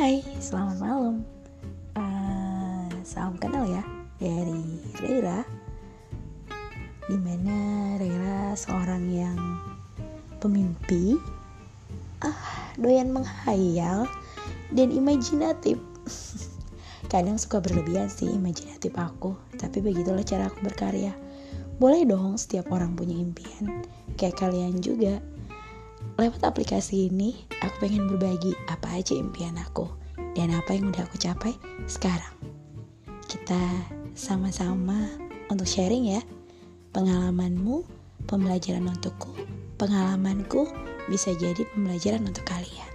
Hai, selamat malam. Uh, salam kenal ya dari Rera. Di mana Rera seorang yang pemimpi, ah doyan menghayal dan imajinatif. Kadang suka berlebihan sih imajinatif aku, tapi begitulah cara aku berkarya. Boleh dong setiap orang punya impian, kayak kalian juga. Lewat aplikasi ini, aku pengen berbagi apa aja impian aku dan apa yang udah aku capai sekarang. Kita sama-sama untuk sharing ya. Pengalamanmu, pembelajaran untukku, pengalamanku bisa jadi pembelajaran untuk kalian.